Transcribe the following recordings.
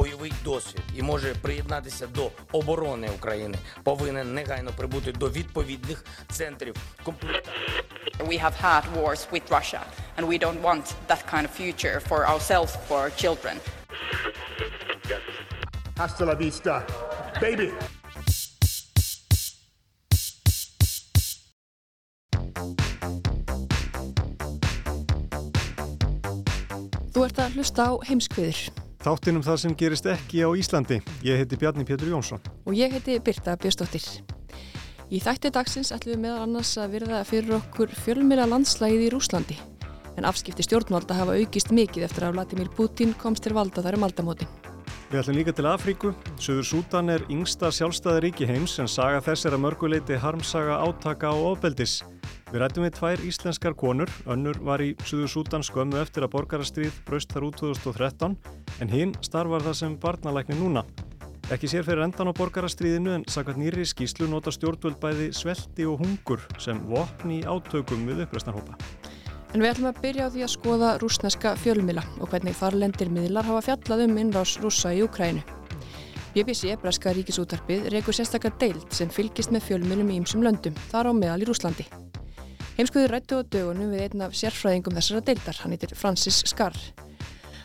Бойовий досвід і може приєднатися до оборони України, повинен негайно прибути до відповідних центрів. We have had wars with Russia, and we don't want that kind of future for ourselves, for our children. Hasta la vista, baby! Þú ert að hlusta á heimskviður Þáttinum það sem gerist ekki á Íslandi. Ég heiti Bjarni Pétur Jónsson. og ég heiti Birta Björnsdóttir. Í þætti dagsins ætlum við meðal annars að virða fyrir okkur fjölmjöla landslægið í Rúslandi. En afskipti stjórnvalda hafa aukist mikið eftir að Vladimir Putin komst til valda þar um aldamótin. Við ætlum líka til Afríku. Suður Sútan er yngsta sjálfstæði ríki heims en saga þess er að mörguleiti harmsaga átaka og ofbeldis. Við rættum við tvær íslenskar konur, önnur var í Suður Sútan skömmu eftir að borgarastríð braust þar út 2013 en hinn starfar það sem barnalækni núna. Ekki sér fyrir endan á borgarastríðinu en sakvært nýri skýslu nota stjórnvöld bæði svelti og hungur sem vopni í átökum við uppreisnarhópa. En við ætlum að byrja á því að skoða rúsneska fjölmila og hvernig þarlendir miðlar hafa fjallað um innrás rússa í Ukrænu. BBC, Breska ríkisútarpið, reykur sérstakar deild sem fylgist með fjölmilum í ýmsum löndum, þar á meðal í Rúslandi. Heimskuður rættu á dögunum við einn af sérfræðingum þessara deildar, hann heitir Francis Skarr.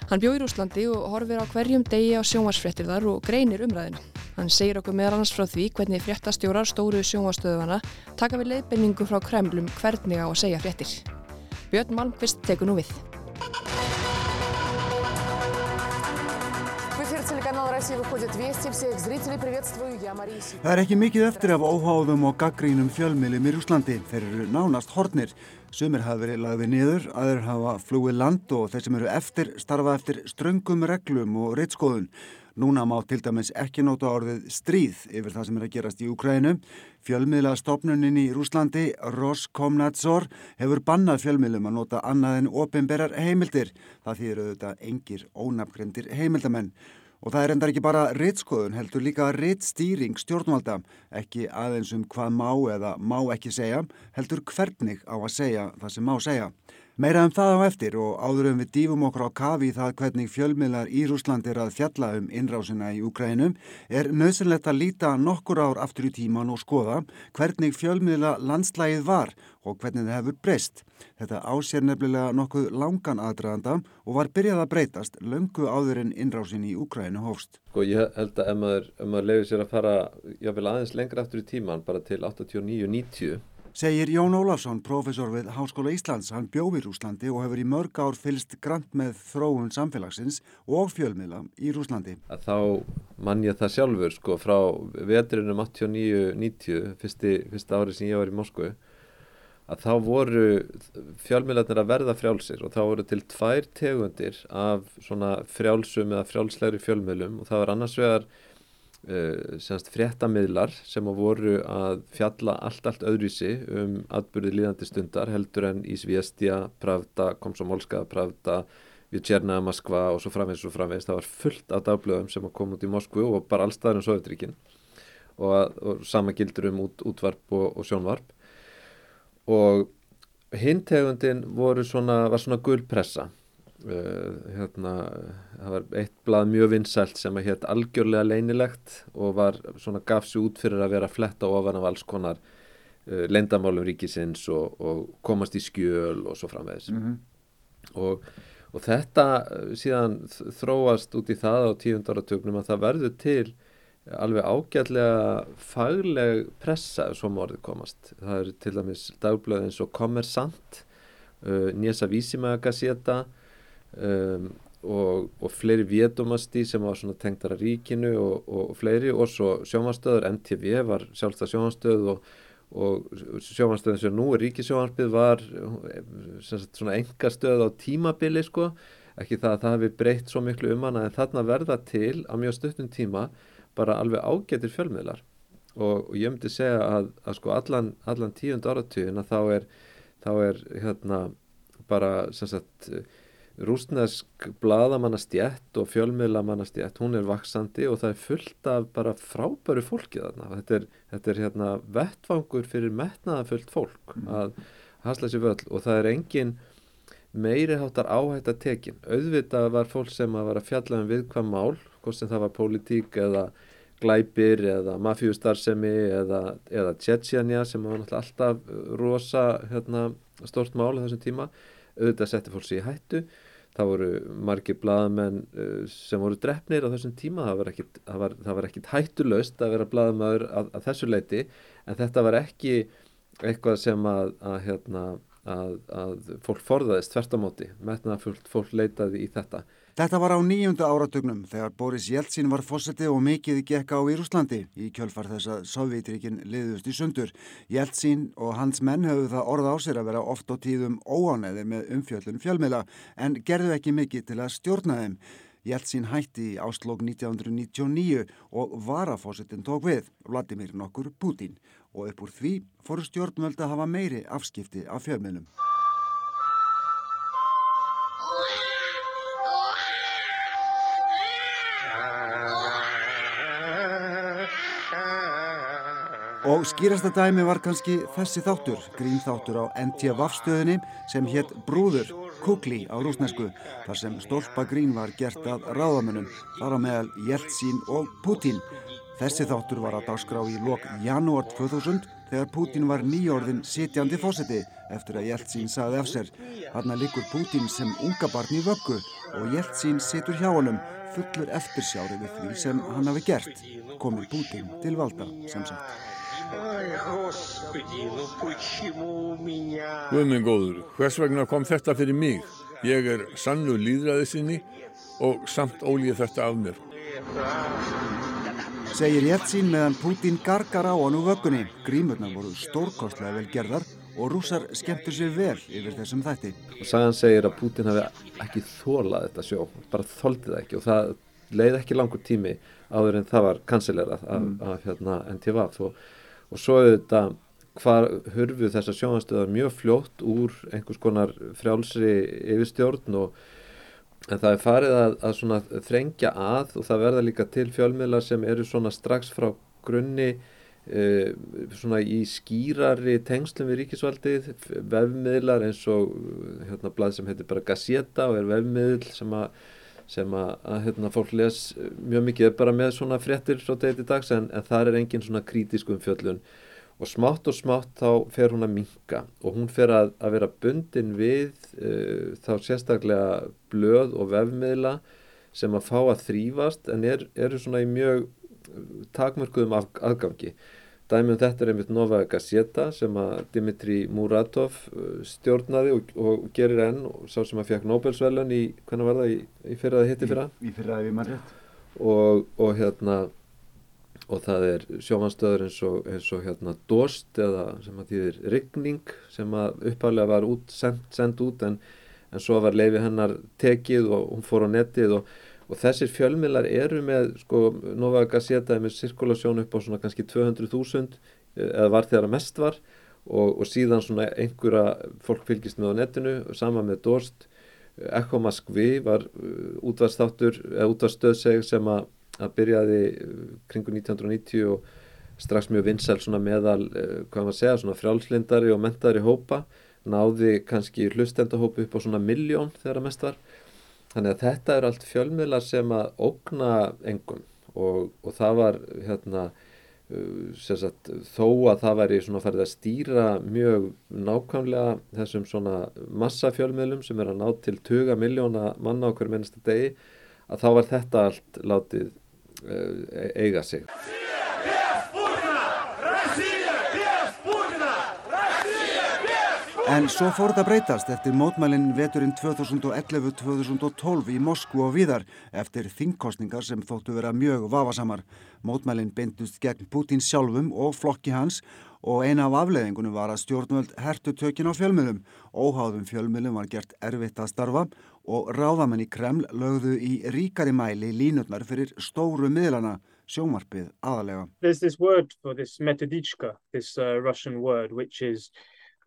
Hann bjó í Rúslandi og horfir á hverjum degi á sjónvarsfréttir þar og greinir umræðinu. Hann segir okkur meðal annars frá því hvernig fréttastjórar stóru sjónvarstöðuvana taka við leiðbenningu frá kremlum hvernig á að segja fréttir. Björn Malmqvist tekur nú við. Það er ekki mikið eftir af óháðum og gaggrínum fjölmiðlum í Rúslandi. Þeir eru nánast hornir. Sumir hafa verið lagði niður, aður hafa flúið land og þeir sem eru eftir starfa eftir ströngum reglum og reitskoðun. Núna má til dæmis ekki nota orðið stríð yfir það sem er að gerast í Ukrænu. Fjölmiðla stopnunin í Rúslandi, Roskomnadzor, hefur bannað fjölmiðlum að nota annað en opimberar heimildir. Það þýðir auðvitað engir ónafgrendir heimildamenn. Og það er endar ekki bara rittskoðun, heldur líka rittstýring stjórnvalda, ekki aðeins um hvað má eða má ekki segja, heldur hvernig á að segja það sem má segja. Meira um það á eftir og áður um við dýfum okkur á kafi það hvernig fjölmiðlar í Rúsland er að fjalla um innrásina í Ukrænum er nöðsynlegt að líta nokkur ár aftur í tíman og skoða hvernig fjölmiðla landslægið var og hvernig það hefur breyst. Þetta ásér nefnilega nokkuð langan aðdraðanda og var byrjað að breytast löngu áður en innrásin í Ukrænu hófst. Sko ég held að ef maður, ef maður lefur sér að fara jáfnvel aðeins lengra aftur í tíman bara til 89-90 Segir Jón Ólafsson, profesor við Háskóla Íslands. Hann bjóð í Rúslandi og hefur í mörg ár fylst grant með þróun samfélagsins og fjölmiðla í Rúslandi. Að þá mann ég það sjálfur sko frá vetrinum 89-90, fyrsti, fyrsta ári sem ég var í Moskvu, að þá voru fjölmiðlarnir að verða frjálsir og þá voru til tvær tegundir af svona frjálsum eða frjálslegri fjölmiðlum og það var annars vegar Uh, semst fréttamiðlar sem að voru að fjalla allt, allt öðruvísi um atbyrði líðandi stundar heldur en Ísviestja, Pravda, Komsomolska, Pravda, Vjutjerna, Moskva og svo framvegs og framvegs. Það var fullt af dagblöðum sem að koma út í Moskvu og bara allstaðar um Sovjetríkin og, og sama gildur um út, útvarp og, og sjónvarp. Og hintegundin voru svona, var svona gullpressa Uh, hérna, það var eitt blað mjög vinsælt sem að hétt algjörlega leinilegt og var svona gaf sér út fyrir að vera fletta ofan af alls konar uh, leindamálum ríkisins og, og komast í skjöl og svo framvegis mm -hmm. og, og þetta síðan þróast út í það á tíundaratögnum að það verður til alveg ágætlega fagleg pressa svo morðið komast það er til dæmis dagblöð eins og Kommersant uh, Nesa Vísimagasétta Um, og, og fleiri vétumasti sem var svona tengdara ríkinu og, og, og fleiri og svo sjómanstöður, MTV var sjálfstað sjómanstöð og, sjómanstöðin sem nú er ríkisjómansbyð var sagt, svona enga stöð á tímabili sko, ekki það að það hefði breytt svo miklu um hana en þarna verða til á mjög stuttum tíma bara alveg ágætir fjölmiðlar. Og, og ég myndi segja að, að sko allan, allan tíund áratugin að þá er, þá er hérna bara sem sagt rúsnesk bladamannastjett og fjölmiðlamannastjett, hún er vaksandi og það er fullt af bara frábæru fólki þarna. Þetta er, þetta er hérna vettfangur fyrir metnaðafullt fólk mm. að hasla sér völl og það er engin meiri hátar áhætt að tekin. Auðvitað var fólk sem að var að fjalla um viðkvæm mál, hvort sem það var pólitík eða glæpir eða mafjústarsemi eða, eða tjetjanja sem var náttúrulega alltaf rosa hérna, stort mál á þessum tíma auðvitað setti fólk sér í hættu það voru margir bladamenn uh, sem voru drefnir á þessum tíma. Það var ekkit, það var, það var ekkit hættulöst að vera bladamæður að, að þessu leiti en þetta var ekki eitthvað sem að, að, hérna, að fólk forðaðist tvert á móti. Metnaða fólk, fólk leitaði í þetta Þetta var á nýjöndu áratugnum þegar Boris Jeltsin var fósetti og mikið gekk á í Rúslandi í kjölfar þess að Sovjetríkin liðust í sundur. Jeltsin og hans menn höfðu það orða á sér að vera oft á tíðum óánæði með umfjöllun fjölmiðla en gerðu ekki mikið til að stjórna þeim. Jeltsin hætti í áslokk 1999 og varafósettin tók við, Vladimir nokkur Putin og upp úr því fóru stjórnvöld að hafa meiri afskipti af fjölmiðlum. Og skýrasta dæmi var kannski þessi þáttur, grínþáttur á NTV stöðinni sem hétt Brúður, Kukli á rúsnesku, þar sem stólpa grín var gert að ráðamönnum, þar á meðal Jeltsin og Putin. Þessi þáttur var að dagskrá í lok janúar 2000 þegar Putin var nýjórðin sitjandi fósetti eftir að Jeltsin saði af sér. Hanna likur Putin sem unga barn í vöggu og Jeltsin situr hjá honum fullur eftirsjári við því sem hann hafi gert, komið Putin til valda sem sagt. Guðminn góður, hvers vegna kom þetta fyrir mig? Ég er sannu líðræði sinni og samt ólíð þetta af mér. Segir Jeltsin meðan Putin gargar á hann úr vöggunni. Grímurnar voru stórkostlega vel gerðar og rúsar skemmtur sér vel yfir þessum þætti. Og Sagan segir að Putin hafi ekki þólað þetta sjó, bara þóldið það ekki og það leið ekki langur tími áður en það var kansilerað af, mm. af hérna, NTV og og svo auðvitað hvað hörfu þessar sjónastöðar mjög fljótt úr einhvers konar frjálsri yfirstjórn og en það er farið að, að svona þrengja að og það verða líka til fjölmiðlar sem eru svona strax frá grunni e, svona í skýrari tengslum við ríkisvaldið vefmiðlar eins og hérna blað sem heitir bara Gazeta og er vefmiðl sem að sem að, að hérna, fólk les mjög mikið bara með svona fréttir frá degi til dags en, en það er engin svona krítisk umfjöllun. Og smátt og smátt þá fer hún að minka og hún fer að, að vera bundin við uh, þá sérstaklega blöð og vefmiðla sem að fá að þrýfast en er, eru svona í mjög takmörkuðum aðgangi Dæmum þetta er einmitt Nova Gazeta sem að Dimitri Muratov uh, stjórnaði og, og gerir enn og sá sem að fekk Nobelsvælun í, hvernig var það, í, fyrraði hitti fyrra? Í, í fyrraði við maður rétt. Og, og hérna, og það er sjómanstöður eins og, eins og hérna Dost eða sem að þýðir Rigning sem að uppháðlega var út, send, send út en, en svo var leiði hennar tekið og hún fór á netið og og þessir fjölmiðlar eru með sko Nova Gazeta með sirkulasjón upp á svona kannski 200.000 eh, eða var þegar að mest var. Og, og síðan svona einhverja fólk fylgist með á netinu sama með Dorst. Ekko Moskvi var uh, útvarstáttur eða útvarstöðseg sem að, að byrjaði kringu 1990 og strax mjög vinsæl svona meðal hvað maður segja svona frjálslindari og mentari hópa. Náði kannski hlustendahópu upp á svona miljón þegar að mest var Þannig að þetta eru allt fjölmiðlar sem að ógna engum og, og það var hérna, uh, sagt, þó að það væri svona farið að stýra mjög nákvæmlega þessum svona massafjölmiðlum sem er að ná til 20 miljóna manna okkur minnsta degi að þá var þetta allt látið uh, eiga sig. En svo fór þetta breytast eftir mótmælinn veturinn 2011-2012 í Moskvu og viðar eftir þingkostningar sem þóttu vera mjög vafasamar. Mótmælinn beintust gegn Putin sjálfum og flokki hans og eina af afleðingunum var að stjórnvöld hertu tökin á fjölmjölum. Óháðum fjölmjölum var gert erfitt að starfa og ráðamenn í Kreml lögðu í ríkari mæli línutnar fyrir stóru miðlana sjónvarpið aðalega.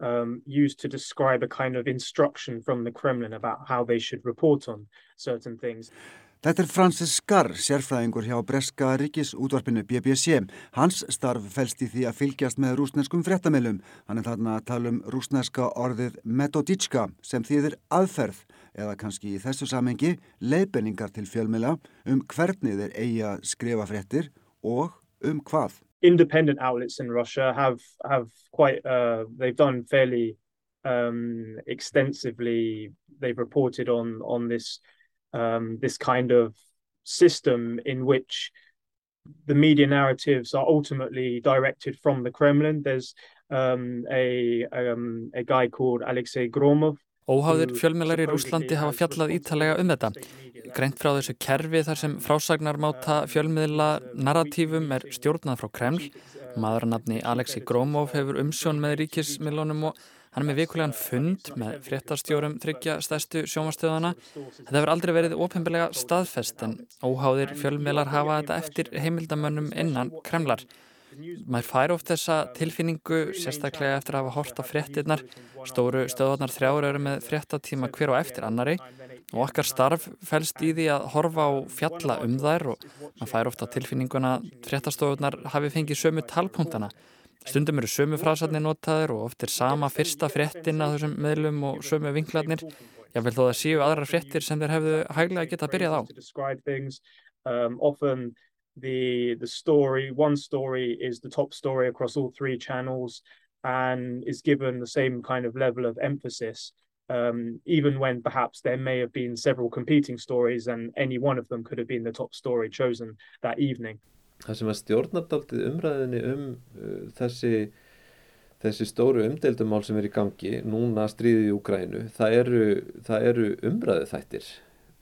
Um, used to describe a kind of instruction from the Kremlin about how they should report on certain things. Þetta er Francis Skarr, sérfræðingur hjá Breska ríkisútvarpinu BBC. Hans starf fælst í því að fylgjast með rúsneskum fréttamilum. Hann er þarna að tala um rúsneska orðið metoditska sem þýðir aðferð eða kannski í þessu samengi leiðbenningar til fjölmila um hvernig þeir eigi að skrifa fréttir og um hvað. Independent outlets in Russia have, have quite, uh, they've done fairly um, extensively, they've reported on, on this um, this kind of system in which the media narratives are ultimately directed from the Kremlin. There's um, a, um, a guy called Alexei Gromov. Óháðir fjölmjölar í Rúslandi hafa fjallað ítalega um þetta. Greint frá þessu kerfi þar sem frásagnarmáta fjölmiðla narratífum er stjórnað frá Kreml. Maðurannafni Alexei Gromov hefur umsjón með ríkismilónum og Hann er með vikulegan fund með fréttastjórum tryggja stærstu sjómastöðana. Þetta hefur aldrei verið ofinbilega staðfest en óháðir fjölmiðlar hafa þetta eftir heimildamönnum innan kremlar. Mær fær oft þessa tilfinningu, sérstaklega eftir að hafa hort á fréttirnar. Stóru stöðvarnar þrjáur eru með fréttatíma hver og eftir annari og okkar starf fælst í því að horfa á fjalla um þær og maður fær ofta tilfinninguna fréttastofunar hafi fengið sömu talpunktana Stundum eru sömu frasatni notaður og oft er sama fyrsta fréttin að þessum meðlum og sömu vinklarnir. Ég vil þó að séu aðrar fréttir sem þeir hefðu hæglega geta byrjað á. The, the story, one story is the top story across all three channels and is given the same kind of level of emphasis. Um, even when perhaps there may have been several competing stories and any one of them could have been the top story chosen that evening það sem að stjórnardaldið umræðinni um uh, þessi, þessi stóru umdeildumál sem er í gangi, núna stríðið í Ukrænu, það eru, það eru umræðið þættir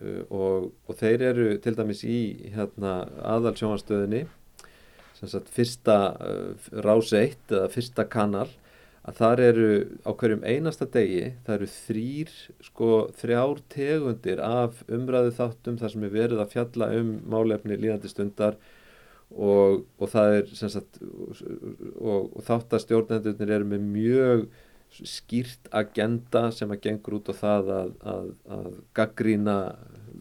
og, og þeir eru til dæmis í hérna, aðalsjónastöðinni, sem sagt fyrsta uh, rás eitt eða fyrsta kanal, að þar eru á hverjum einasta degi, það eru þrýr, sko, þrjár tegundir af umræðið þáttum þar sem er verið að fjalla um málefni líðandi stundar og, og það er sagt, og, og þátt að stjórnendurnir eru með mjög skýrt agenda sem að gengur út á það að, að, að gaggrína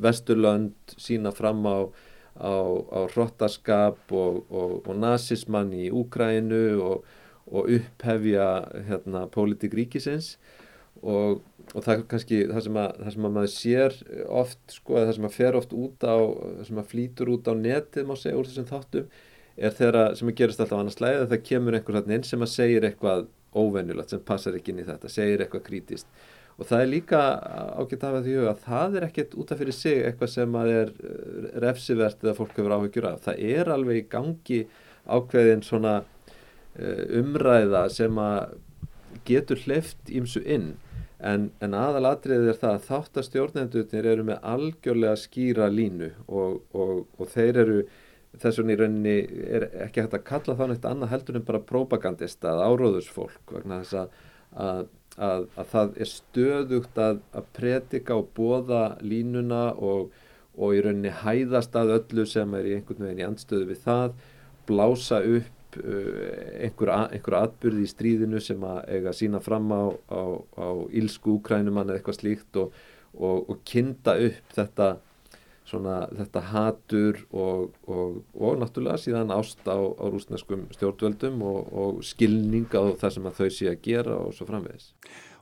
vesturlönd sína fram á, á, á hrottaskap og, og nazismann í Úkrænu og upphefja hérna, pólitík ríkisins. Og og það er kannski það sem að, það sem að maður sér oft sko, það sem að fer oft út á það sem að flýtur út á netið má segja úr þessum þáttum er þeirra sem að gerast alltaf annars læði að það kemur einhvers inn sem að segir eitthvað óvennulegt sem passar ekki inn í þetta, segir eitthvað krítist og það er líka ágætt að hafa því að það er ekkert út af fyrir sig eitthvað sem að er eh, refsivert eða fólk hefur áhugjur af, það er alveg í gangi ákveðin svona eh, umræða sem að getur hleyft ímsu inn. En, en aðalatriðið er það að þáttastjórnendurnir eru með algjörlega skýra línu og, og, og þeir eru þess vegna í rauninni er ekki hægt að kalla þá neitt annað heldur en bara propagandista að áróðursfólk vegna þess að, að, að, að það er stöðugt að predika og bóða línuna og, og í rauninni hæðast að öllu sem er í einhvern veginn í andstöðu við það, blása upp Uh, einhver, einhver atbyrði í stríðinu sem að eiga að sína fram á, á, á ílsku úkrænumann eða eitthvað slíkt og, og, og kinda upp þetta, svona, þetta hatur og, og náttúrulega síðan ást á, á rúsneskum stjórnvöldum og skilning á það sem að þau sé að gera og svo framvegis.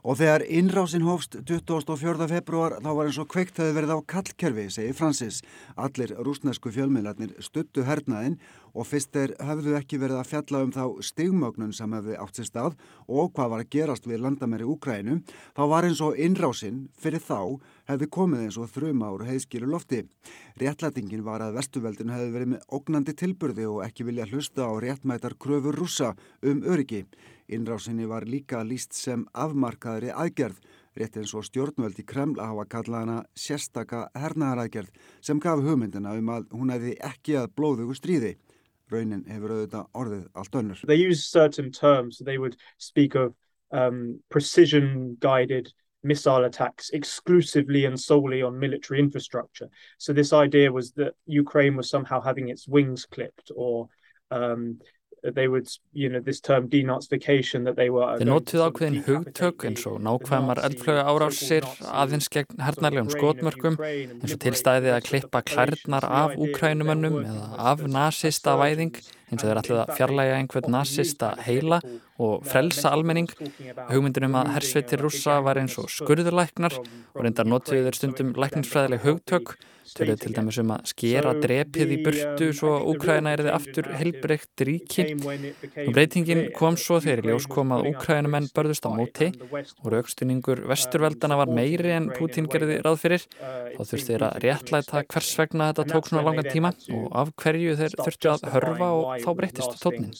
Og þegar innrásin hófst 24. februar þá var eins og kveikt hefði verið á kallkerfi, segir Francis. Allir rúsnesku fjölmiðlarnir stuttu hernaðinn og fyrst er hefðu ekki verið að fjalla um þá stigmögnun sem hefði átt sér stað og hvað var að gerast við landamæri Úkrænum, þá var eins og innrásin fyrir þá hefði komið eins og þrjum ár heiðskilu lofti. Réttlætingin var að vestuveldin hefði verið með ógnandi tilburði og ekki vilja hlusta á réttmætar kröfur rúsa um öryggi. Innrásinni var líka líst sem afmarkaðri aðgerð, rétt eins og stjórnvöld í Kreml að hafa kallað hana sérstaka hernaðaraðgerð sem gaf hugmyndina um að hún hefði ekki að blóðugu stríði. Raunin hefur auðvitað orðið allt önnur. They use certain terms, they would speak of um, precision guided missile attacks exclusively and solely on military infrastructure. So this idea was that Ukraine was somehow having its wings clipped or um, they would, you know, this term denazification that they were Þeir notuð ákveðin hugtök eins og nákvæmar eldflögu árásir aðeins gegn hernarlegum skotmörkum eins og tilstæði að klippa klærnar af úkrænumönnum eða af nazista væðing eins og þeir ætlaði að fjarlæga einhvern nazista heila og frelsa almenning. hugmyndunum að hersveitir rússa var eins og skurðurlæknar og reyndar notuðu þeir stundum lækningsfræðileg hugtök Töluð til dæmis um að skera drepið í burtu svo Úkræna erði aftur helbreykt ríki. Og breytingin kom svo þegar í ljós kom að Úkrænumenn börðust á móti og raukstunningur vesturveldana var meiri en Putin gerði ráð fyrir. Þá þurfti þeir að réttlæta hvers vegna þetta tók svona langan tíma og af hverju þeir þurfti að hörfa og þá breytist tónin.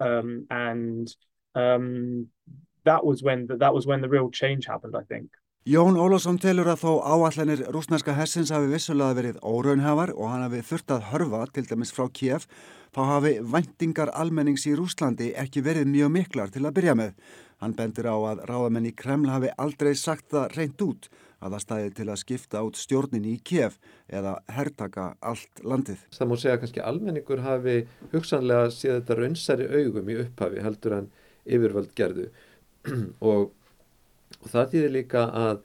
Um, and um, that was when the, that was when the real change happened I think. Jón Ólásson telur að þó áallanir rúsnarska hessins hafi vissulega verið óraunhafar og hann hafi þurft að hörfa til dæmis frá Kiev þá hafi vendingar almennings í Rúslandi ekki verið mjög miklar til að byrja með. Hann bendir á að ráðamenn í Kreml hafi aldrei sagt það reynd út að það stæði til að skipta út stjórnin í Kiev eða herrtaka allt landið. Það múi segja kannski almenningur hafi hugsanlega séð þetta raunsæri augum í upphafi heldur en yfirvöld gerðu og, og það þýðir líka að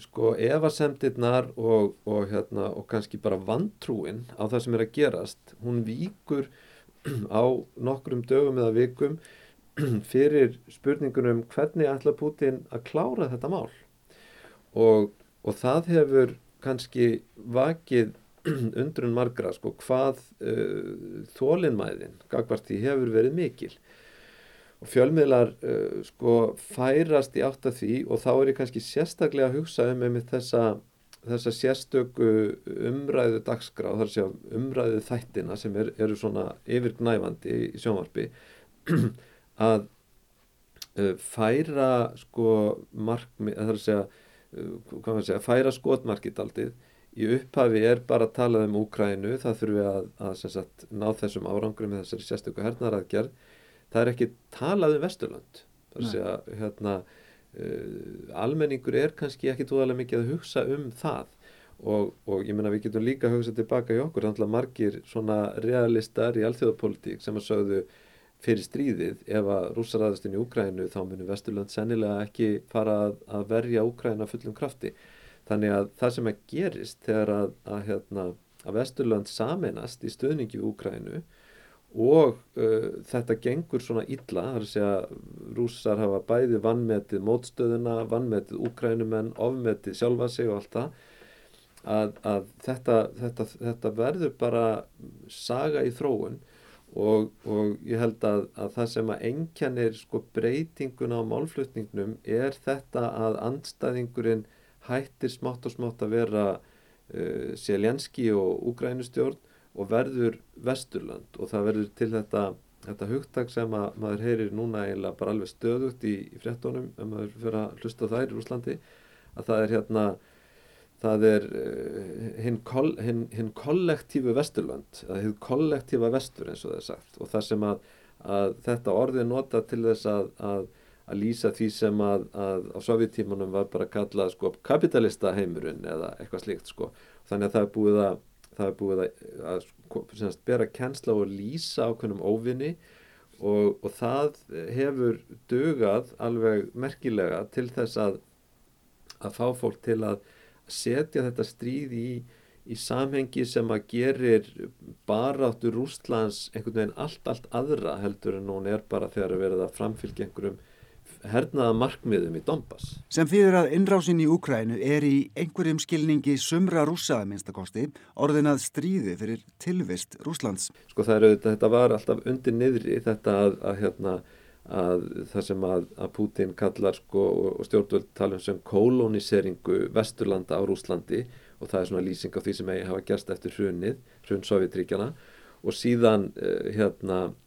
sko efasemtirnar og, og, hérna, og kannski bara vantrúin á það sem er að gerast hún víkur á nokkrum dögum eða vikum fyrir spurningunum hvernig ætla Putin að klára þetta mál. Og, og það hefur kannski vakið undrun margra sko hvað uh, þólinnmæðin gagvart því hefur verið mikil og fjölmiðlar uh, sko færast í átt að því og þá er ég kannski sérstaklega að hugsa um með þessa, þessa sérstöku umræðu dagskrá, þar sé umræðu þættina sem er, eru svona yfirgnæfandi í sjónvarpi að uh, færa sko markmi, þar að segja, uh, segja, færa skotmarkið aldrei í upphafi er bara að tala um Úkrænu, það þurfum við að, að sagt, ná þessum árangrum með þessari sérstöku hernaraðgerð það er ekki talað um Vesturland þar sé að hérna, uh, almenningur er kannski ekki tóðalega mikið að hugsa um það. Og, og ég menna við getum líka að hugsa tilbaka í okkur, þannig að margir svona realistar í alþjóðapolítík sem að sögðu fyrir stríðið. Ef að rússaræðastinn í Úkrænu þá munir Vesturland sennilega ekki fara að, að verja Úkræna fullum krafti. Þannig að það sem að gerist þegar að, að, hérna, að Vesturland saminast í stöðningi Úkrænu og uh, þetta gengur svona illa, það er að segja rússar hafa bæði vannmetið mótstöðuna, vannmetið úkrænumenn, ofmetið sjálfa sig og allt það að, að þetta, þetta, þetta verður bara saga í þróun. Og, og ég held að, að það sem að enkjanir sko breytinguna á málflutningnum er þetta að andstæðingurinn hættir smátt og smátt að vera uh, Sjelenski og úkrænustjórn og verður vesturland. Og það verður til þetta, þetta hugtak sem að maður heyrir núna eiginlega bara alveg stöðugt í, í fréttonum ef maður fyrir að hlusta þær í Úslandi að það er hérna það er uh, hinn kol, hin, hin kollektífu vesturland eða hinn kollektífa vestur eins og það er sagt. Og það sem að, að þetta orðið nota til þess að, að, að lýsa því sem að á sovjetímanum var bara kallað sko kapitalista heimurinn eða eitthvað slíkt sko. Þannig að það er búið að það er búið að, að, að bera kennsla og lýsa ákveðnum óvinni og, og það hefur dögað alveg merkilega til þess að að fá fólk til að setja þetta stríð í, í samhengi sem að gerir bara áttur Rústlands einhvern veginn allt, allt aðra heldur en hún er bara þegar að verða framfylgja einhverjum hernaða markmiðum í Donbass. Sem fyrir að innrásin í Úkrænu er í einhverjum skilningi sumra rúsaða minnstakosti orðin að stríði fyrir tilvist Rúslands. Sko það eru, þetta var alltaf undir niðri þetta að, að hérna að það sem að, að Putin kallar sko og stjórnvöld tala um sem koloniseringu vesturlanda á Rúslandi og það er svona lýsing á því sem eigi hafa gerst eftir hrunnið, hrunn Sovjetríkjana og síðan uh, hérna Eh,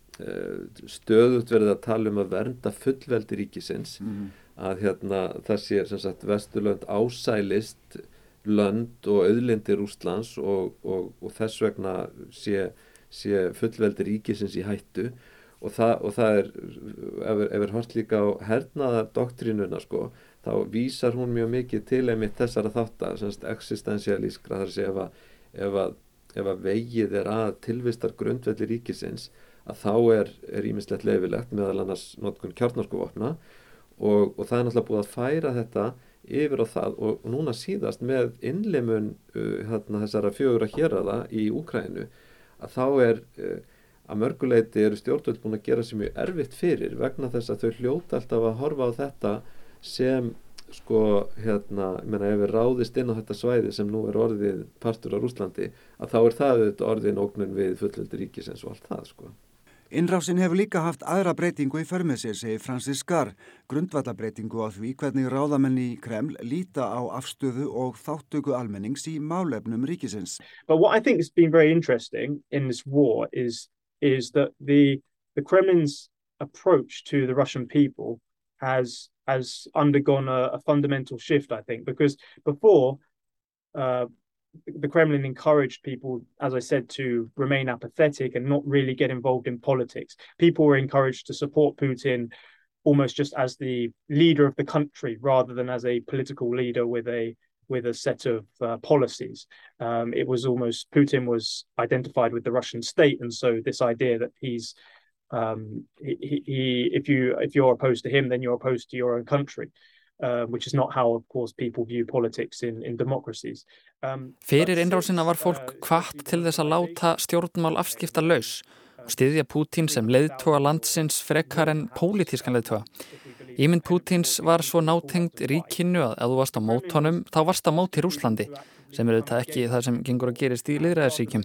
stöðut verið að tala um að vernda fullveldi ríkisins mm -hmm. að hérna það sé sem sagt vesturlönd ásælist lönd og auðlindir Úslands og, og, og þess vegna sé, sé fullveldi ríkisins í hættu og það, og það er ef, ef við hort líka á hernaðar doktrínuna sko þá vísar hún mjög mikið til einmitt þessara þáttar, semst existensialískra þar segja ef að, ef að, ef að vegið er að tilvistar grundvelli ríkisins að þá er ímislegt leifilegt meðal annars notkun kjarnarskuvopna og, og það er náttúrulega búið að færa þetta yfir á það og, og núna síðast með innleimun uh, hérna, þessara fjögur að að það í Úkrænu að þá er uh, að mörguleiti eru stjórnvöld búin að gera sér mjög erfitt fyrir vegna þess að þau hljóta alltaf að horfa á þetta sem sko hérna, ég menna ef við ráðist inn á þetta svæði sem nú er orðið partur á Rúslandi að þá er það orðin ógnun við fullöldi ríkisins og allt það sko. Innrásin hefur líka haft aðra breytingu í förmið sér, segir Francis Skarr, grundvallabreitingu á því hvernig ráðamenn í Kreml líta á afstöðu og þáttöku almennings í málefnum ríkisins. But what I think has been very interesting in this war is, is that the, the Kremlin's approach to the Russian people has has undergone a, a fundamental shift, I think, because before uh, the Kremlin encouraged people, as I said, to remain apathetic and not really get involved in politics. People were encouraged to support Putin almost just as the leader of the country rather than as a political leader with a with a set of uh, policies. Um, it was almost Putin was identified with the Russian state, and so this idea that he's um, he, he, if you if you're opposed to him, then you're opposed to your own country. Uh, which is not how, of course, people view politics in, in democracies. Um, Fyrir innrásina var fólk kvart til þess að láta stjórnmál afskipta laus og styðja Pútín sem leiðtoga landsins frekar en pólitískan leiðtoga. Ímynd Pútins var svo nátengt ríkinu að ef þú varst á mótónum, þá varst á móti Rúslandi sem eru þetta ekki það sem gengur að gerist í liðræðarsíkjum.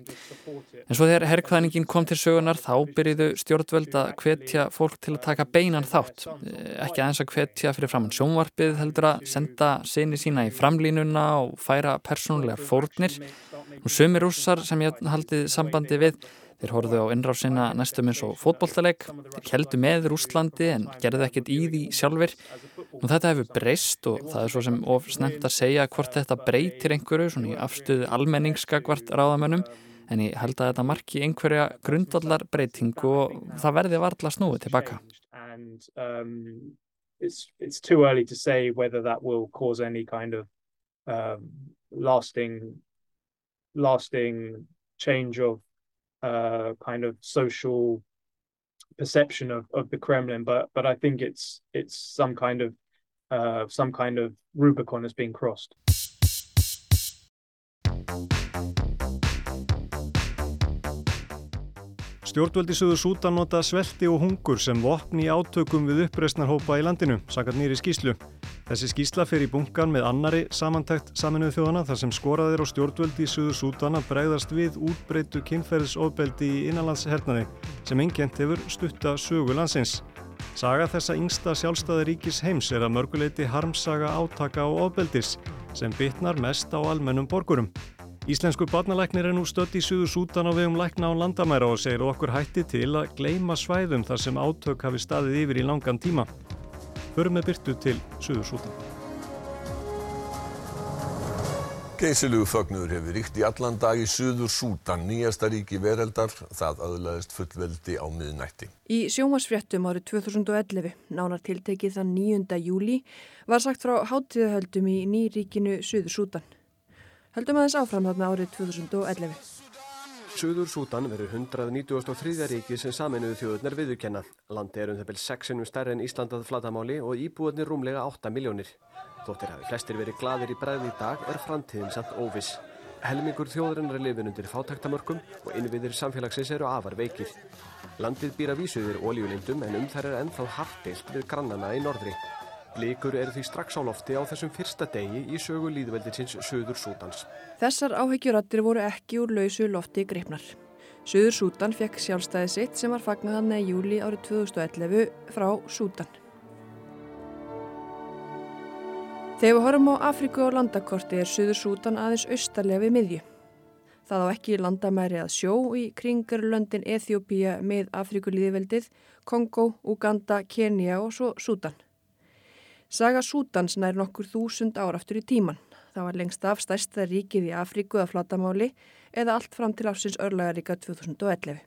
En svo þegar herrkvæðningin kom til sögunar þá byrjuðu stjórnvöld að hvetja fólk til að taka beinan þátt. Ekki aðeins að hvetja fyrir framann sjónvarpið heldur að senda sinni sína í framlínuna og færa persónulegar fórnir. Og sömi rússar sem ég haldið sambandi við Þeir horfðu á innráfsina næstum eins og fótbolltaleg, þeir heldu með Rúslandi en gerðu ekkert í því sjálfur. Og þetta hefur breyst og það er svo sem of snemt að segja hvort þetta breytir einhverju svona í afstöðu almenningsskakvart ráðamönnum en ég held að þetta marki einhverja grundallar breytingu og það verði varðla snúið tilbaka. And, um, uh, kind of social perception of, of the Kremlin, but but I think it's it's some kind of uh, some kind of Rubicon has been crossed. Stjórnvöldi Suður Sútan nota svelti og hungur sem vopni átökum við uppreysnarhópa í landinu, sakat nýri skýslu. Þessi skýsla fer í bunkan með annari samantækt saminuð þjóðana þar sem skoraðir á stjórnvöldi Suður Sútan að bregðast við útbreytu kynferðisofbeldi í innanlandshernaði sem engjent hefur stutta sögu landsins. Saga þessa yngsta sjálfstæði ríkis heims er að mörguleiti harmsaga átaka og ofbeldis sem bitnar mest á almennum borgurum. Íslensku barnalæknir er nú stött í Suðu Sútan á vegum lækna á landamæra og segir okkur hætti til að gleima svæðum þar sem átök hafi staðið yfir í langan tíma. Förum með byrtu til Suðu Sútan. Geysilugu fögnur hefur ríkt í allan dag í Suður Sútan, nýjasta ríki veraldar, það aðlaðist fullveldi á miðnætti. Í sjómasfréttum árið 2011, nánar tiltekið þann 9. júli, var sagt frá hátíðahöldum í nýríkinu Suður Sútan. Höldum aðeins áfram þarna árið 2011. Suður Sútan verður 193. ríki sem saminuðu þjóðurnar viðurkenna. Landi er um byrj 6 sinum stærri en Íslandað flatamáli og íbúðinir rúmlega 8 miljónir. Þóttir hafi flestir verið gladir í bræði í dag er framtíðin samt óviss. Helmingur þjóðurinnar er lifin undir fátæktamörkum og innviðir samfélagsins eru afar veikir. Landið býra vísuðir óljulindum en um þær er ennþá hartilt við grannana í norðri. Blikur eru því strax á lofti á þessum fyrsta degi í sögu líðveldisins Suður Sútans. Þessar áhyggjurattir voru ekki úr lausu lofti greipnar. Suður Sútan fekk sjálfstæði sitt sem var fagnaðan í júli árið 2011 frá Sútan. Þegar við horfum á Afriku og landakorti er Suður Sútan aðeins austarlega við miðju. Það á ekki landamæri að sjó í kringarlöndin Eþjópía með Afrikulíðveldið, Kongo, Uganda, Kenya og svo Sútan. Saga Sútans nær nokkur þúsund ára aftur í tíman. Það var lengst af stærsta ríkið í Afríku að flatamáli eða allt fram til ásins örlagaríka 2011.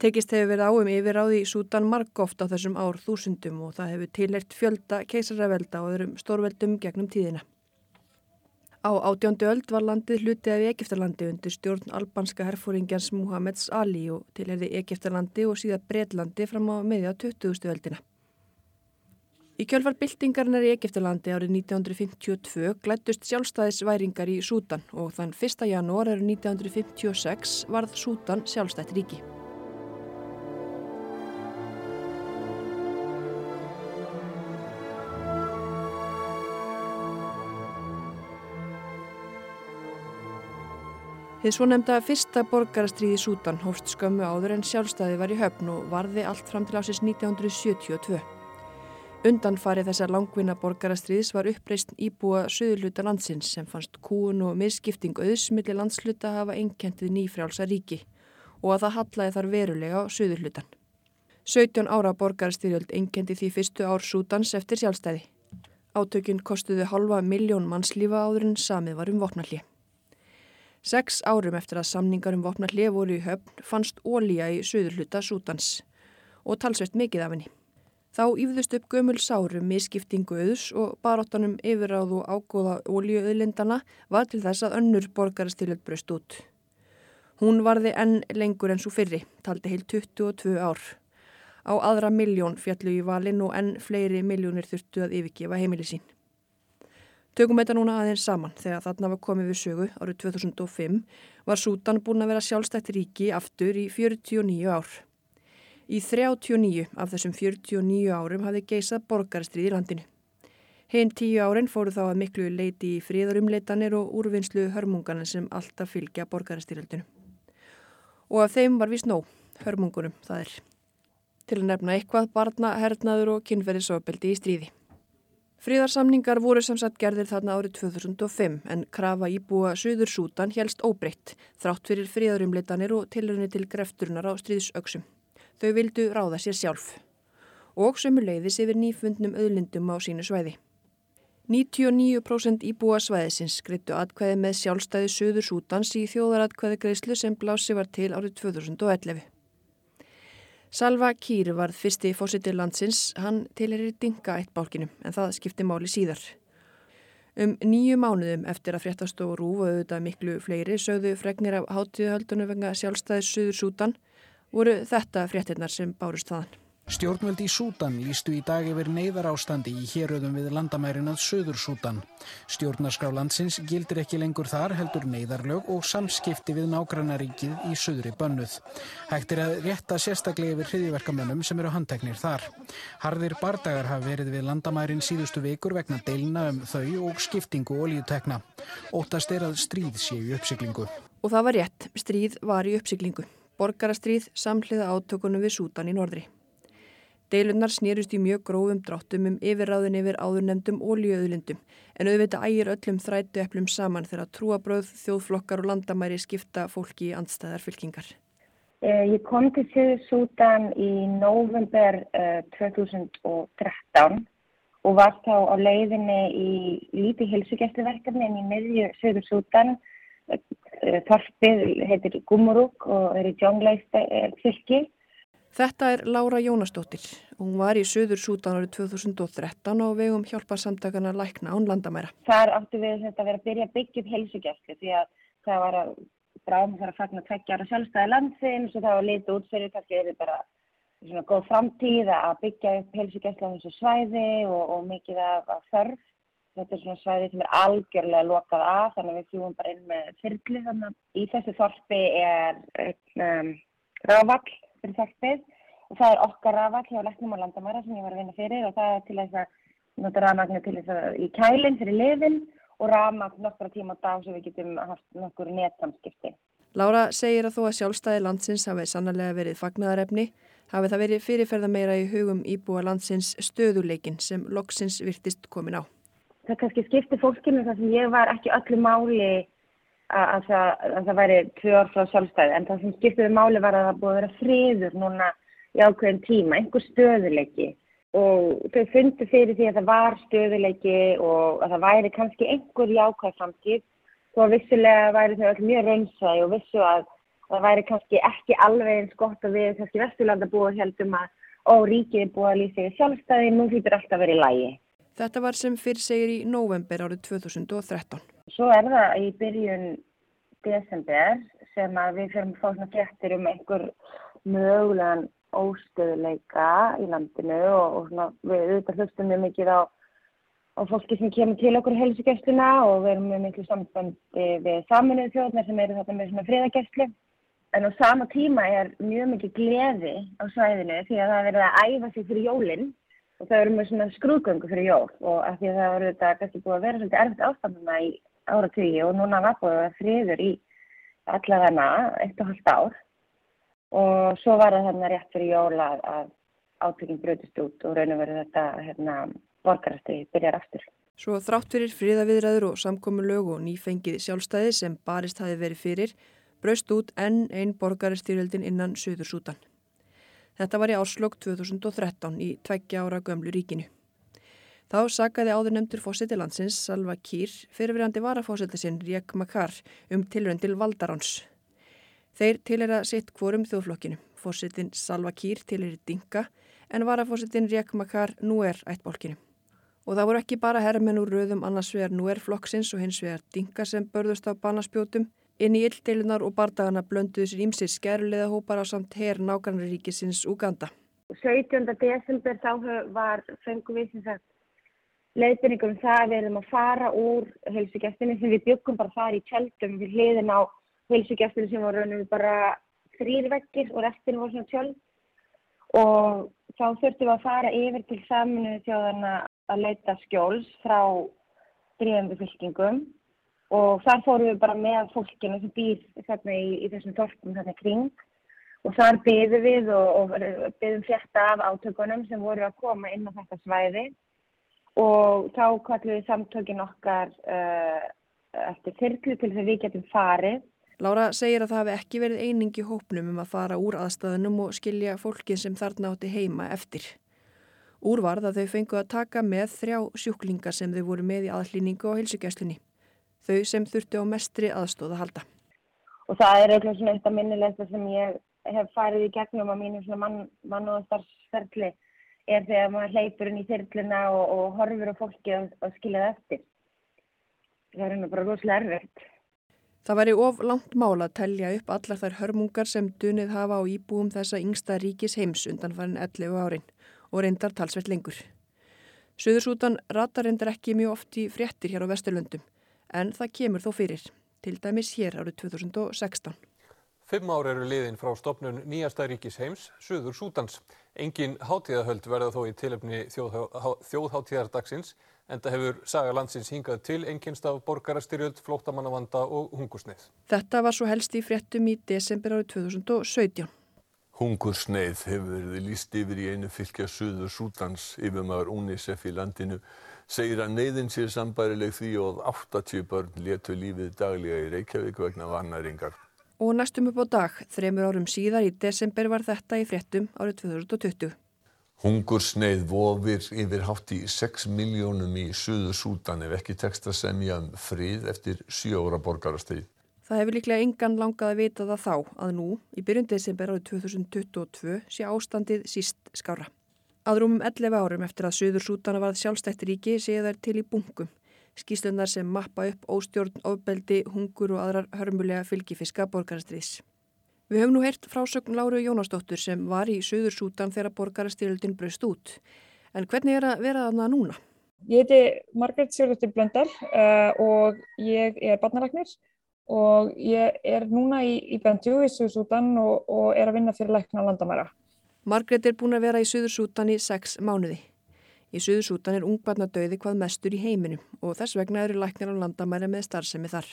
Tekist hefur verið áum yfirráði í Sútan margóft á þessum ár þúsundum og það hefur tilhert fjölda keisaravelda og öðrum stórveldum gegnum tíðina. Á átjándu öld var landið hluti af Egiptalandi undir stjórn albanska herfóringjans Muhammeds Ali og tilherði Egiptalandi og síðan Breitlandi fram á meðja 20. öldina. Í kjölfar byltingarnar í Egiptalandi árið 1952 glættust sjálfstæðisværingar í Sútan og þann 1. janúar árið 1956 varð Sútan sjálfstætt ríki. Þið svo nefnda fyrsta borgarastriði Sútan hófst skömmu áður en sjálfstæði var í höfn og varði allt fram til ásins 1972. Undanfarið þessar langvinna borgarastriðis var uppreist íbúa söðurluta landsins sem fannst kúun og misskipting auðsmilli landsluta hafa einkentið nýfrjálsa ríki og að það hallaði þar verulega á söðurlutan. 17 ára borgarastyrjöld einkenti því fyrstu ár Sútans eftir sjálfstæði. Átökinn kostuðu halva miljón mannslífa áður en samið var um vopnallið. Seks árum eftir að samningar um vopna hlið voru í höfn fannst ólíja í söðurluta Sútans og talsvert mikið af henni. Þá yfðust upp gömul sárum miskiptingu auðs og baróttanum yfiráð og ágóða ólíuauðlindana var til þess að önnur borgarastiljöld bröst út. Hún varði enn lengur enn svo fyrri, taldi heil 22 ár. Á aðra miljón fjallu í valin og enn fleiri miljónir þurftu að yfirgefa heimili sín. Tökum þetta núna aðeins saman þegar þarna var komið við sögu árið 2005 var Sútan búin að vera sjálfstætt ríki aftur í 49 ár. Í 39 af þessum 49 árum hafði geisað borgarstrið í landinu. Hinn tíu árin fóru þá að miklu leiti í fríðarumleitanir og úrvinnslu hörmunganin sem alltaf fylgja borgarstyrjöldinu. Og af þeim var vís nóg, hörmungunum það er. Til að nefna eitthvað barna, hernaður og kynferðisofbeldi í stríði. Fríðarsamningar voru sem sagt gerðir þarna árið 2005 en krafa íbúa Suður Sútan helst óbreytt þrátt fyrir fríðarumleitanir og tilrunni til grefturunar á stríðsöksum. Þau vildu ráða sér sjálf og sömu leiðis yfir nýfundnum öðlindum á sínu svæði. 99% íbúa svæðisins greitu atkvæði með sjálfstæði Suður Sútans í þjóðaratkvæði greiðslu sem blási var til árið 2011. Salva Kýr var fyrsti fósittir landsins, hann tilherir dinga eitt bálkinu en það skipti máli síðar. Um nýju mánuðum eftir að fréttast og rúf og auðvitað miklu fleiri sögðu fregnir af hátíðahöldunum venga sjálfstæðis Suður Sútan voru þetta fréttinnar sem bárust þaðan. Stjórnvöld í Sútan lístu í dag yfir neyðar ástandi í héröðum við landamærinað Suður Sútan. Stjórnarskrá landsins gildir ekki lengur þar heldur neyðarlög og samskipti við nágrannaríkið í Suðri bönnuð. Hægt er að rétta sérstaklega yfir hriðiverkamönnum sem eru handteknir þar. Harðir bardagar hafa verið við landamærin síðustu vikur vegna deilna um þau og skiptingu og líutekna. Óttast er að stríð séu í uppsiklingu. Og það var rétt, stríð var í uppsiklingu. Borgarastríð samhliða átökunum við Sútan í norðri. Deilunnar snýrust í mjög grófum dráttum um yfirráðin yfir áðurnemdum ólíuauðlindum en auðvitað ægir öllum þrætu eplum saman þegar trúabröð, þjóðflokkar og landamæri skipta fólki í andstæðar fylkingar. Eh, ég kom til Suður Sútan í november uh, eh, 2013 og var þá á leiðinni í lítið hilsugjæstuverkefni en í miðju Suður Sútan. Eh, þorpið heitir Gumurúk og er í Djóngleist fylki Þetta er Laura Jónastóttir. Hún var í Suður Sútan árið 2013 á vegum hjálparsamtakana Lækna án landamæra. Þar áttu við þetta að vera að byrja að byggja upp helsugjæslu því að það var að bráðum þar að fagna tveggja ára sjálfstæði landsins og það var litið útferðið kannski er þetta bara svona góð framtíð að byggja upp helsugjæslu á þessu svæði og, og mikið af þörf. Þetta er svona svæði sem er algjörlega lokað af þannig að við fljúum bara inn með fyrli þannig að í þessu þorpi er um, ráfall fyrir þorpið og það er okkar rafall hjá Læknum og Landamæra sem ég var að vinna fyrir og það er til þess að nota rafmagnu til þess að í kælinn fyrir liðin og rafmagn nokkra tíma á dag sem við getum haft nokkur netsamskipti. Lára segir að þó að sjálfstæði landsins hafi sannlega verið fagnæðarefni hafi það verið fyrirferða meira í hugum íbúa landsins stöðuleikin sem loksins virtist komin á. Það kannski skipti fólkinu þar sem ég var ekki öllu máli að það, að það væri tvö ár frá sjálfstæði. En það sem skiptiði máli var að það búið að vera friður núna í ákveðin tíma, einhver stöðuleiki og þau fundi fyrir því að það var stöðuleiki og að það væri kannski einhver jákvæð framtíð. Þó að vissulega væri þau allir mjög reynsæði og vissu að, það væri kannski ekki alveg eins gott að við kannski vesturlandabúar heldum að ó, ríkið er búið að lýsa í sjálfstæði, nú hlýtur alltaf í lægi. Þetta var sem fyrr segir í november árið 2013. Svo er það í byrjun desember sem við fyrir að fá svona fréttir um einhver mögulegan óstöðuleika í landinu og, og svona, við auðvitað hlustum mjög mikið á, á fólki sem kemur til okkur helsugjastluna og við erum mjög miklu sambandi við saminuðu þjóðnar sem eru þetta með svona friðagjastlu. En á sama tíma er mjög mikið gleði á svæðinu því að það verður að æfa sig fyrir jólinn og það eru með svona skrúðgöngu fyrir jól og af því að það voru þetta kannski búið að vera svolítið erfitt ástanduna í áratögi og núna var búið að friður í allavegna eitt og halvt ár og svo var það þarna rétt fyrir jól að, að átökinn brutist út og raun og verið þetta hérna, borgarasti byrjar aftur. Svo þrátt fyrir fríðaviðræður og samkommulög og nýfengið sjálfstæði sem barist hafi verið fyrir, braust út enn einn borgarastyrjöldin innan Suður Sútan. Þetta var í árslokk 2013 í tveggja ára gömlu ríkinu. Þá sagaði áður nefndur fósiti landsins Salva Kýr fyrirverandi varafósiti sinn Rík Makar um tilrönd til Valdaráns. Þeir tilera sitt kvorum þjóðflokkinu. Fósitin Salva Kýr tileri Dinka en varafósitin Rík Makar nú er ættbólkinu. Og það voru ekki bara herrmenn úr röðum annars vegar nú er flokksins og hins vegar Dinka sem börðust á banaspjótum. Inn í illdeilunar og bardagana blönduðu sér ímsir skærulega hópar á samt her nákvæmriríkisins Uganda. 17. desember þá var fengum við sem sagt leiðbyrningum það að við erum að fara úr helsugjastinni sem við byggum bara þar í tjöldum við hliðin á helsugjastinni sem var raunum bara þrýrveggir og restin voru svona tjöld og þá þurftum við að fara yfir til saminu þjóðana að leita skjóls frá drifjandi fylkingum og þar fórum við bara með fólkinu sem býr þarna í, í þessum torkum þarna kring og þar byðum við og, og byðum fjarta af átökunum sem voru að koma inn á þetta svæði og þá kallum við samtökin okkar uh, eftir þyrklu til þess að við getum farið. Lára segir að það hefði ekki verið einingi hópnum um að fara úr aðstæðunum og skilja fólkin sem þarna átti heima eftir. Úrvarð að þau fengu að taka með þrjá sjúklingar sem þau voru með í aðlýningu á heilsugjastlunni. Þau sem þurfti á mestri aðstóða halda. Og það er eitthvað svona eitt af minnilegsta sem ég hef farið í gegnum á mínu mann, mann og starfsferðli er þegar maður hleypur inn í þyrluna og, og horfur á fólki og, og skilja það eftir. Það er hérna bara rosalega erfitt. Það væri of langt mála að telja upp allar þær hörmungar sem dunið hafa á íbúum þessa yngsta ríkis heims undan farin 11 árin og reyndar talsveit lengur. Suðursútan ratar reyndar ekki mjög oft í fréttir hér á Vesturlöndum en það kemur þó fyrir, til dæmis hér árið 2016. Fimm ár eru liðin frá stopnun nýjasta ríkis heims, Suður Sútans. Engin hátíðahöld verða þó í tilöfni þjóðháttíðardagsins en það hefur saga landsins hingað til einkynst af borgarastyrjöld, flóttamannavanda og hungusneið. Þetta var svo helst í fréttum í desember árið 2017. Hungursneið hefur verið líst yfir í einu fylgja Suður Sútans yfirmaður UNICEF í landinu segir að neyðin sé sambærileg því og 80 börn letu lífið daglega í Reykjavík vegna vannæringar. Og næstum upp á dag, þremur árum síðar í desember var þetta í fréttum árið 2020. Hungursneið vofir yfir hátt í 6 miljónum í Suður Sútan ef ekki tekst að semja um frið eftir sjóra borgarasteyð. Það hefur líklega engan langað að vita það þá að nú, í byrjun desember árið 2022, sé ástandið síst skára. Aðrúmum 11 árum eftir að Suður Sútana varð sjálfstætt ríki sé þær til í bunkum. Skýslunar sem mappa upp óstjórn, ofbeldi, hungur og aðrar hörmulega fylgifiska borgarastriðs. Við höfum nú heyrt frásögn Láru Jónasdóttur sem var í Suður Sútan þegar borgarastyrjöldin braust út. En hvernig er að vera þarna núna? Ég heiti Margret Sjörðurtur Blöndal uh, og ég er barnalagnir og ég er núna í, í Bentjú í Suður Sútan og, og er að vinna fyrir lækna landamæra. Margret er búin að vera í Suður Sútan í sex mánuði. Í Suður Sútan er ungbarnadauði hvað mestur í heiminum og þess vegna eru læknir á landamæri með starfsemi þar.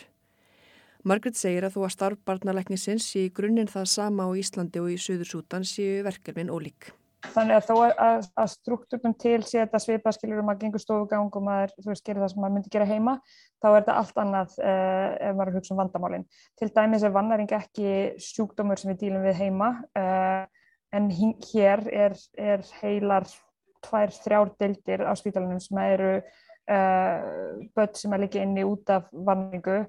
Margret segir að þó að starf barnalæknisins sé í grunninn það sama á Íslandi og í Suður Sútan séu verkefnin ólík. Þannig að þó að, að struktúrnum til sé þetta svipa skilur um að gengur stofugang og maður, þú veist, gerir það sem maður myndi gera heima, þá er þetta allt annað uh, ef maður hugsa um vandamálinn. Til dæmis er vannæring ekki sjúkdómur sem við dílum við heima, uh, en hér er, er heilar tvær, þrjár deildir á spítalunum sem eru uh, börn sem er líka inni út af vanningu.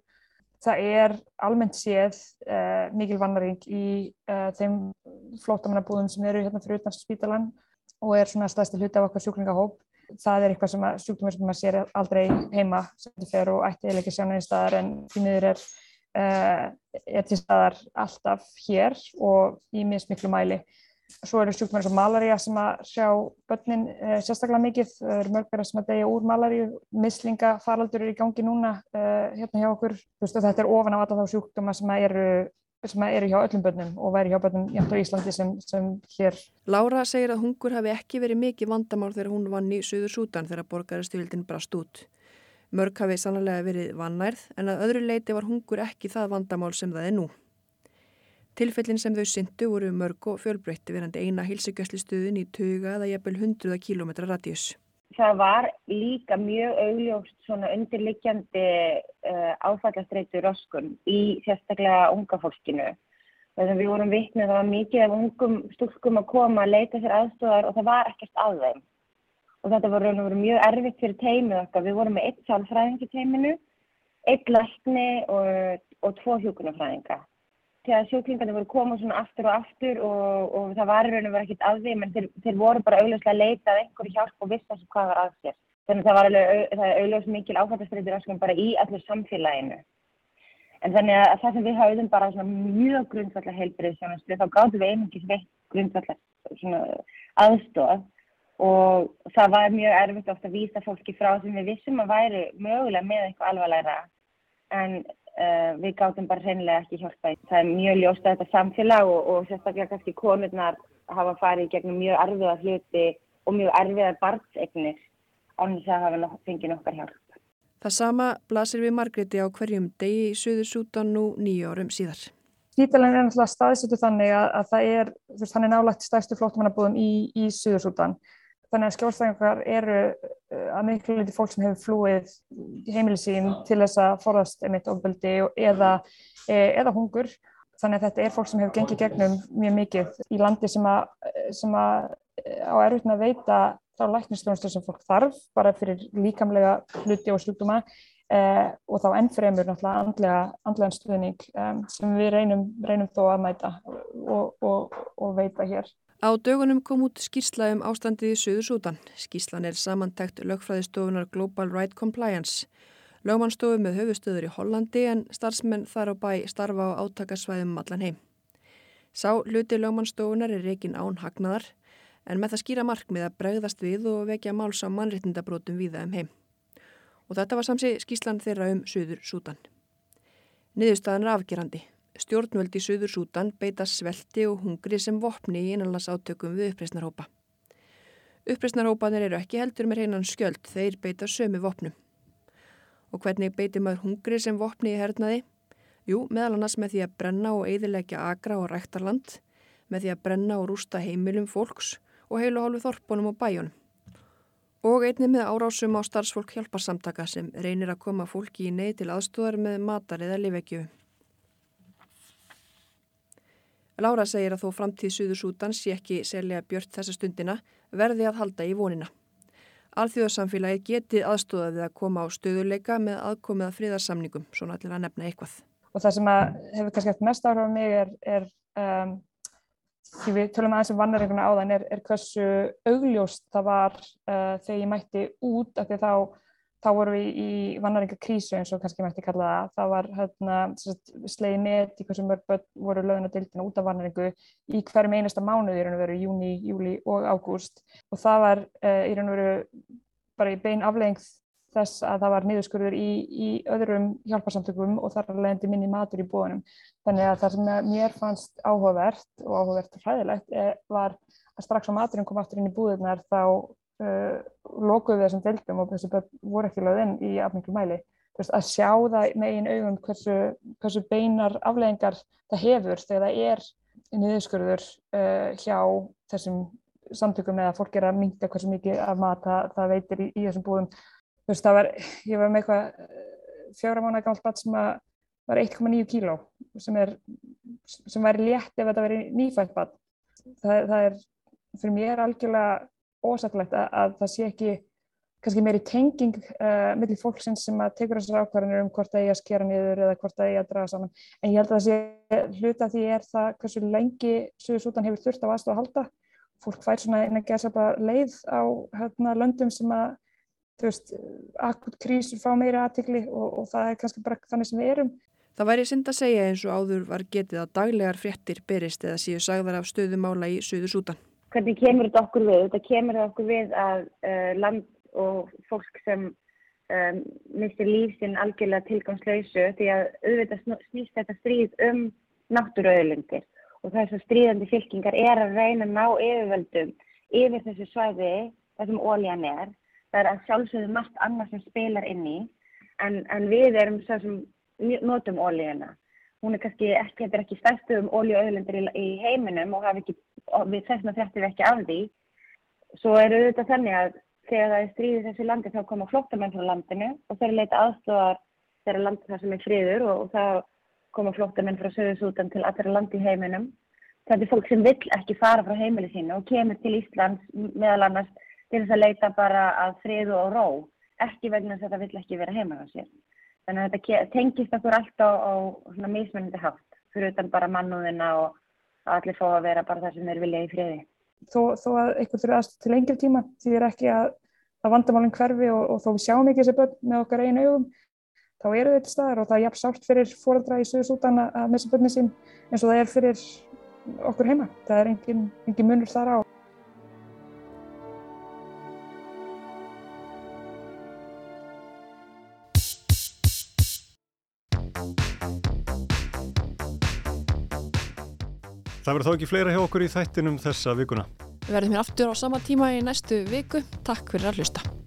það er almennt séð uh, mikil vannaring í uh, þeim flótamannabúðum sem eru hérna fyrir utan spítalan og er svona stæðstu hluti af okkar sjúklingahóp. Það er eitthvað sem að sjúkdómur sem maður sér aldrei heima sem þetta fer og ætti eða ekki sjá neina staðar en því miður er, er til staðar alltaf hér og í mist miklu mæli. Svo eru sjúkdómar eins og malaria sem að sjá börnin uh, sérstaklega mikið. Það eru mörgverðar sem að deyja úr malaríu. Mislinga faraldur eru í gangi núna uh, hérna hjá okkur. Veist, þetta er ofan af alla þá sjúkdóma sem eru, sem eru hjá öllum börnum og væri hjá börnum jæmt á Íslandi sem, sem hér. Lára segir að hungur hafi ekki verið mikið vandamál þegar hún vann í Suður Sútan þegar borgarastjóðildin brast út. Mörg hafi sannlega verið vannærð en að öðru leiti var hungur ekki það vandamál sem það er nú. Tilfellin sem þau syndu voru mörg og fjölbreytti verandi eina hilsugjastlistuðin í tuga eða jæfnvel hundruða kílometra radíus. Það var líka mjög augljóst svona undirliggjandi uh, áfallastreitu roskun í sérstaklega unga fólkinu. Þegar við vorum vittnið það var mikið af ungum stúlkum að koma að leita sér aðstofar og það var ekkert að þeim. Og þetta og veru mjög erfitt fyrir teimið okkar. Við vorum með eitt sálfræðing í teiminu, eitt lækni og, og tvo hjókunarfræðinga þegar sjúklingarnir voru komað svona aftur og aftur og, og það var í raun og verið ekkert að því menn þeir, þeir voru bara augljóslega að leita að einhverju hjálp og vissi þessu hvað var að sér. Þannig að það var alveg, augljóslega mikil áfættastreitur áskan bara í allir samfélaginu. En þannig að það sem við hafðum bara svona mjög grundvallar heilbrið sjónaslu þá gáttum við einungis veitt grundvallar svona aðstof og það var mjög erfitt ofta að vísa fólki frá sem við vissum að væri mögulega með eitthvað alvarlegra en við gáttum bara reynilega ekki hjálpa. Það er mjög ljóst að þetta samfélag og, og sérstaklega kannski konurnar hafa farið gegnum mjög erfiða hluti og mjög erfiðar barnsegnir án þess að hafa fengið nokkar hjálp. Það sama blasir við Margreti á hverjum degi í Suður Sútan nú nýju árum síðar. Spítalinn er náttúrulega staðsettu þannig að, að það er, þannig nálægt stærstu flóttamannabúðum í, í Suður Sútan. Þannig að skjólstæðingar eru uh, að miklu liti fólk sem hefur flúið heimilisín til þess að forðast einmitt ofbeldi eða, e, eða hungur. Þannig að þetta er fólk sem hefur gengið gegnum mjög mikið í landi sem að, sem að á með að veita þá læknistjónustur sem fólk þarf bara fyrir líkamlega hluti og sjúkduma eh, og þá ennfremur náttúrulega andlega, andlegan stuðning um, sem við reynum, reynum þó að mæta og, og, og veita hér. Á dögunum kom út skýrsla um ástandið í Suður Sútan. Skýrslan er samantækt lögfræðistofunar Global Right Compliance. Lögmannstofu með höfustöður í Hollandi en starfsmenn þar á bæ starfa á átakasvæðum um allan heim. Sá hluti lögmannstofunar er reygin án hagnaðar en með það skýra markmið að bregðast við og vekja máls á mannréttindabrótum viða um heim. Og þetta var samsi skýrslan þeirra um Suður Sútan. Niðurstaðan er afgerandi. Stjórnvöldi í Suður Sútan beita svelti og hungri sem vopni í innanlands átökum við uppreysnarhópa. Uppreysnarhópanir eru ekki heldur með hreinan skjöld, þeir beita sömu vopnum. Og hvernig beiti maður hungri sem vopni í hernaði? Jú, meðal annars með því að brenna og eiðilegja agra og ræktarland, með því að brenna og rústa heimilum fólks og heilu hálfu þorpunum og bæjunum. Og einnig með árásum á starfsfólk hjálparsamtaka sem reynir að koma fólki í ney til aðstóðar með matar eða livegjöfu. Lára segir að þó framtíð Suður Sútan sé ekki selja björt þessa stundina verði að halda í vonina. Alþjóðarsamfélagi geti aðstóða við að koma á stöðuleika með aðkomið að friðarsamningum, svona allir að nefna eitthvað. Og það sem hefur kannski eftir mest áhrif á mig er, er um, því við tölum aðeins um vannaringuna áðan, er, er hversu augljóst það var uh, þegar ég mætti út af því þá þá vorum við í vannaringakrísu eins og kannski mætti kalla það. Það var hérna, slegið með í hversu mörg voru lögðin á dildina út af vannaringu í hverjum einasta mánuði í raun og veru, júni, júli og ágúst. Og það var uh, í raun og veru bara í bein aflegging þess að það var niðurskurður í, í öðrum hjálparsamtökum og þar leðandi minni matur í bóðunum. Þannig að það sem mér fannst áhugavert og áhugavert og hræðilegt eh, var að strax á maturinn kom aftur inn í búðunar þá uh, lokuðu þessum deildum og þessu voru ekki lögðinn í afmenglu mæli. Veist, að sjá það með einn augum hversu, hversu beinar afleggingar það hefur þegar það er niðurskurður uh, hjá þessum samtökum eða fólk er að minga hversu mikið af mat það, það veitir í, í þessum búðum. Veist, var, ég var með eitthvað fjóra mánu gamalt bat sem var 1,9 kíló sem, er, sem væri létt ef þetta veri nýfætt bat. Það, það er fyrir mér algjörlega ósættilegt að, að það sé ekki kannski meiri tenging uh, millir fólksins sem að tekur þessar ákvarðanir um hvort það eigi að skera niður eða hvort það eigi að draga saman. En ég held að það sé hluta því er það hversu lengi Suðursútan hefur þurft á aðstofa að halda. Fólk fær svona eina gerðsapa leið á hérna, löndum sem að veist, akut krísur fá meira aðtikli og, og það er kannski bara þannig sem við erum. Það væri synd að segja eins og áður var getið að daglegar fréttir byrjist eða séu sagðar af stöðumála í Suðursútan. Hvernig kemur þetta okkur við? Þetta kemur okkur við að uh, land og fólk sem um, mistir lífsinn algjörlega tilgangslausu því að auðvitað snýst þetta stríð um náttúruauðlindir og þessar stríðandi fylkingar er að reyna að ná yfirvöldum yfir þessu svæði þessum óljan er. Það er að sjálfsögðu margt annað sem spilar inn í en, en við erum svo sem notum óljuna. Hún er kannski ekki, þetta er ekki stærstu um óljuauðlindir í, í heiminum og, ekki, og við að þetta er ekki af því. Svo er auðvitað þannig að þegar það er stríðið þessu landi þá koma flóttamenn frá landinu og þeir leita aðstofar þeirra landi þar sem er friður og, og þá koma flóttamenn frá Suðursútan til allra landi heiminum. Þetta er fólk sem vill ekki fara frá heimili sínu og kemur til Íslands meðal annars til þess að leita bara að friðu og ró, ekki vegna þess að þetta vill ekki vera heima á sér. Þannig að þetta tengist okkur alltaf á svona mismunandi hátt, fyrir utan bara mannúðina og að allir fá að vera bara það sem þeir vilja í friði þó, þó að eitthvað þurfa aðstöð til lengri tíma því er ekki að, að vandamálinn hverfi og, og þó við sjáum ekki þessi börn með okkar einu augum þá eru þetta staðar og það er jafn sátt fyrir fóraldra í Suðursútan að missa börnin sín eins og það er fyrir okkur heima. Það er engin, engin munur þar á. Það verður þá ekki fleira hjá okkur í þættinum þessa vikuna. Við verðum hér aftur á sama tíma í næstu viku. Takk fyrir að hlusta.